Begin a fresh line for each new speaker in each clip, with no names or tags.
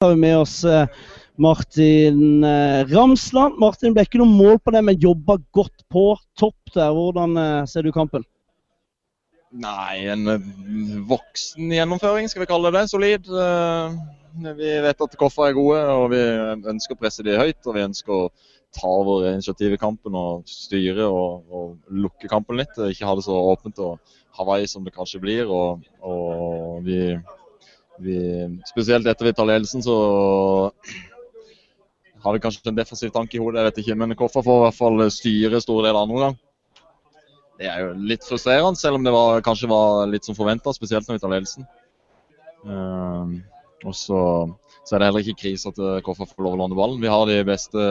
har vi med oss eh, Martin eh, Ramsland. Martin ble ikke noe mål på det, men jobba godt på topp der. Hvordan eh, ser du kampen?
Nei, en voksen gjennomføring, skal vi kalle det. Solid. Vi vet at Koffa er gode, og vi ønsker å presse de høyt. Og vi ønsker å ta vår initiativ i kampen og styre og, og lukke kampen litt. Ikke ha det så åpent og Hawaii som det kanskje blir. Og, og vi vi, spesielt etter vi tar ledelsen, så har vi kanskje en defensiv tanke i hodet, jeg vet ikke. Men Koffa får i hvert fall styre store deler andre omgang. Det er jo litt frustrerende, selv om det var, kanskje var litt som forventa, spesielt når vi tar ledelsen. Um, og så, så, er det heller ikke krise at Koffa får lov å låne ballen. Vi har de beste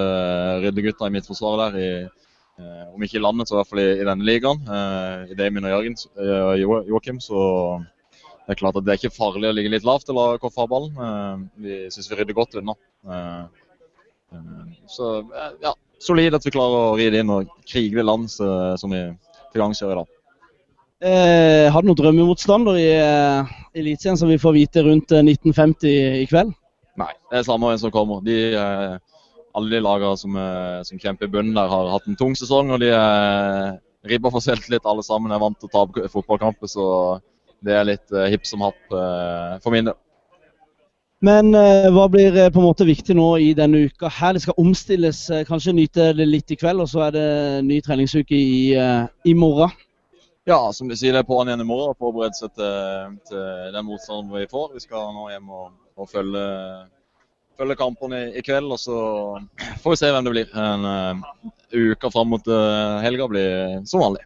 ryddegutta i midtforsvaret der. i uh, om ikke i landet, så i hvert fall i, i denne ligaen. Uh, I Damien og Jørgen, uh, Joakim, så det er klart at det er ikke farlig å ligge litt lavt eller la Koffa ha ballen. Eh, vi syns vi rydder godt unna. Eh, eh, så ja, solid at vi klarer å ri det inn og krige det land som vi til gangs gjør i dag.
Eh, har du noen drømmemotstander i eh, Eliteserien som vi får vite rundt 1950 i kveld?
Nei, det er samme en som kommer. De, eh, alle de lagene som, som, kjemper i bunnen der, har hatt en tung sesong. Og de eh, ribber for selvtillit alle sammen. er vant til å tape fotballkamper. så det er litt uh, hipp som happ uh, for min del.
Men uh, hva blir på en måte viktig nå i denne uka? Her det skal omstilles, kanskje nyte det litt i kveld, og så er det ny treningsuke i, i morgen?
Ja, som du sier, det er på'n igjen i morgen og forberede seg til, til, den motstanderen vi får. Vi skal nå hjem og, og følge, følge kampene i, kveld, og så får vi se hvem det blir. En uh, uke fram mot helga blir som vanlig.